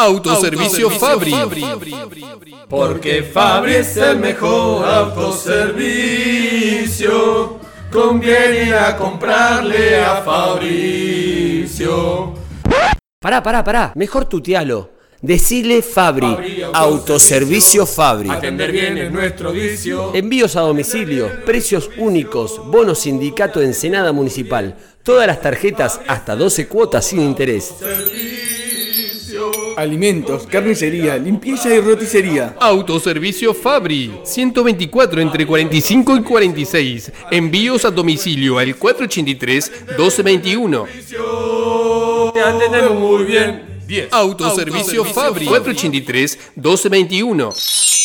Autoservicio Fabri. Porque Fabri es el mejor autoservicio. Conviene ir a comprarle a Fabricio. Pará, pará, pará. Mejor tutealo. Decile Fabri. Fabri, Autoservicio Fabri. Atender bien es nuestro vicio. Envíos a domicilio, precios únicos, bono sindicato Ensenada Municipal. Todas las tarjetas hasta 12 cuotas sin interés. Alimentos, carnicería, limpieza y roticería. Autoservicio Fabri. 124 entre 45 y 46. Envíos a domicilio al 483-1221. Te atendemos muy bien. Autoservicio Fabri. 483-1221.